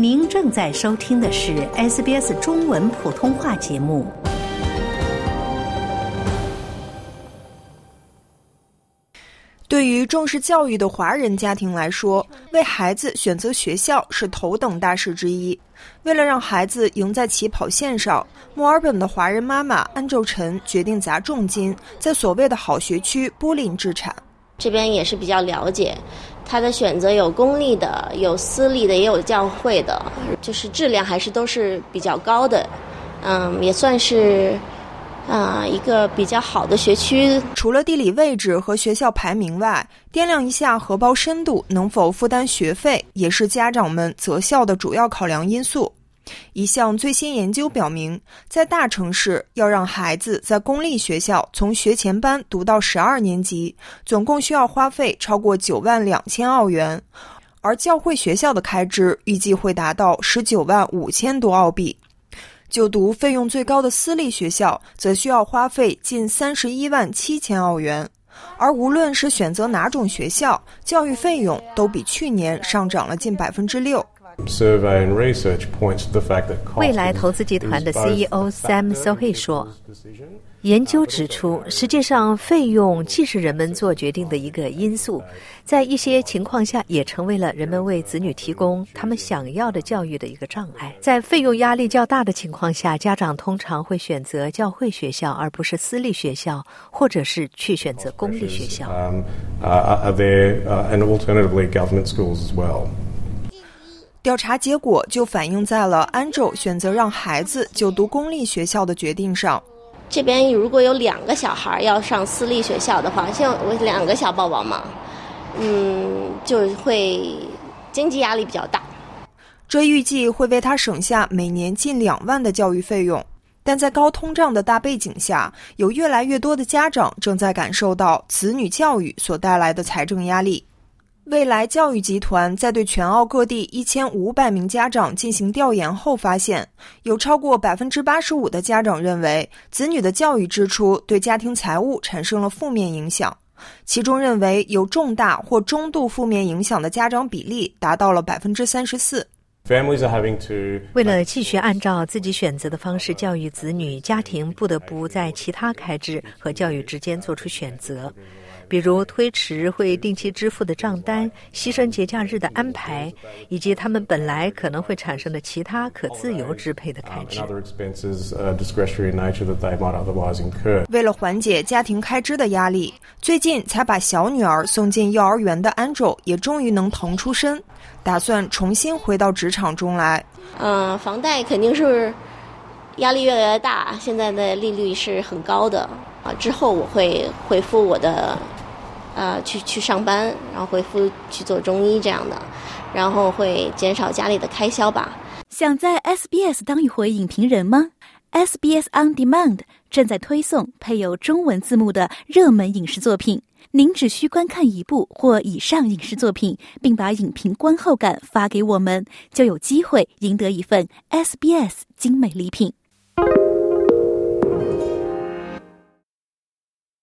您正在收听的是 SBS 中文普通话节目。对于重视教育的华人家庭来说，为孩子选择学校是头等大事之一。为了让孩子赢在起跑线上，墨尔本的华人妈妈安昼晨决定砸重金，在所谓的好学区波林置产。这边也是比较了解。他的选择有公立的，有私立的，也有教会的，就是质量还是都是比较高的，嗯，也算是啊一个比较好的学区。除了地理位置和学校排名外，掂量一下荷包深度，能否负担学费，也是家长们择校的主要考量因素。一项最新研究表明，在大城市，要让孩子在公立学校从学前班读到十二年级，总共需要花费超过九万两千澳元；而教会学校的开支预计会达到十九万五千多澳币。就读费用最高的私立学校，则需要花费近三十一万七千澳元。而无论是选择哪种学校，教育费用都比去年上涨了近百分之六。未来投资集团的 CEO Sam Sohei 说：“研究指出，实际上费用既是人们做决定的一个因素，在一些情况下也成为了人们为子女提供他们想要的教育的一个障碍。在费用压力较大的情况下，家长通常会选择教会学校，而不是私立学校，或者是去选择公立学校。”调查结果就反映在了安州选择让孩子就读公立学校的决定上。这边如果有两个小孩要上私立学校的话，像我两个小宝宝嘛，嗯，就会经济压力比较大。这预计会为他省下每年近两万的教育费用，但在高通胀的大背景下，有越来越多的家长正在感受到子女教育所带来的财政压力。未来教育集团在对全澳各地一千五百名家长进行调研后发现，有超过百分之八十五的家长认为子女的教育支出对家庭财务产生了负面影响，其中认为有重大或中度负面影响的家长比例达到了百分之三十四。为了继续按照自己选择的方式教育子女，家庭不得不在其他开支和教育之间做出选择。比如推迟会定期支付的账单、牺牲节假日的安排，以及他们本来可能会产生的其他可自由支配的开支。为了缓解家庭开支的压力，最近才把小女儿送进幼儿园的 Angel 也终于能腾出身，打算重新回到职场中来。嗯，房贷肯定是压力越来越大，现在的利率是很高的啊。之后我会回复我的。呃，去去上班，然后回复去做中医这样的，然后会减少家里的开销吧。想在 SBS 当一回影评人吗？SBS On Demand 正在推送配有中文字幕的热门影视作品，您只需观看一部或以上影视作品，并把影评观后感发给我们，就有机会赢得一份 SBS 精美礼品。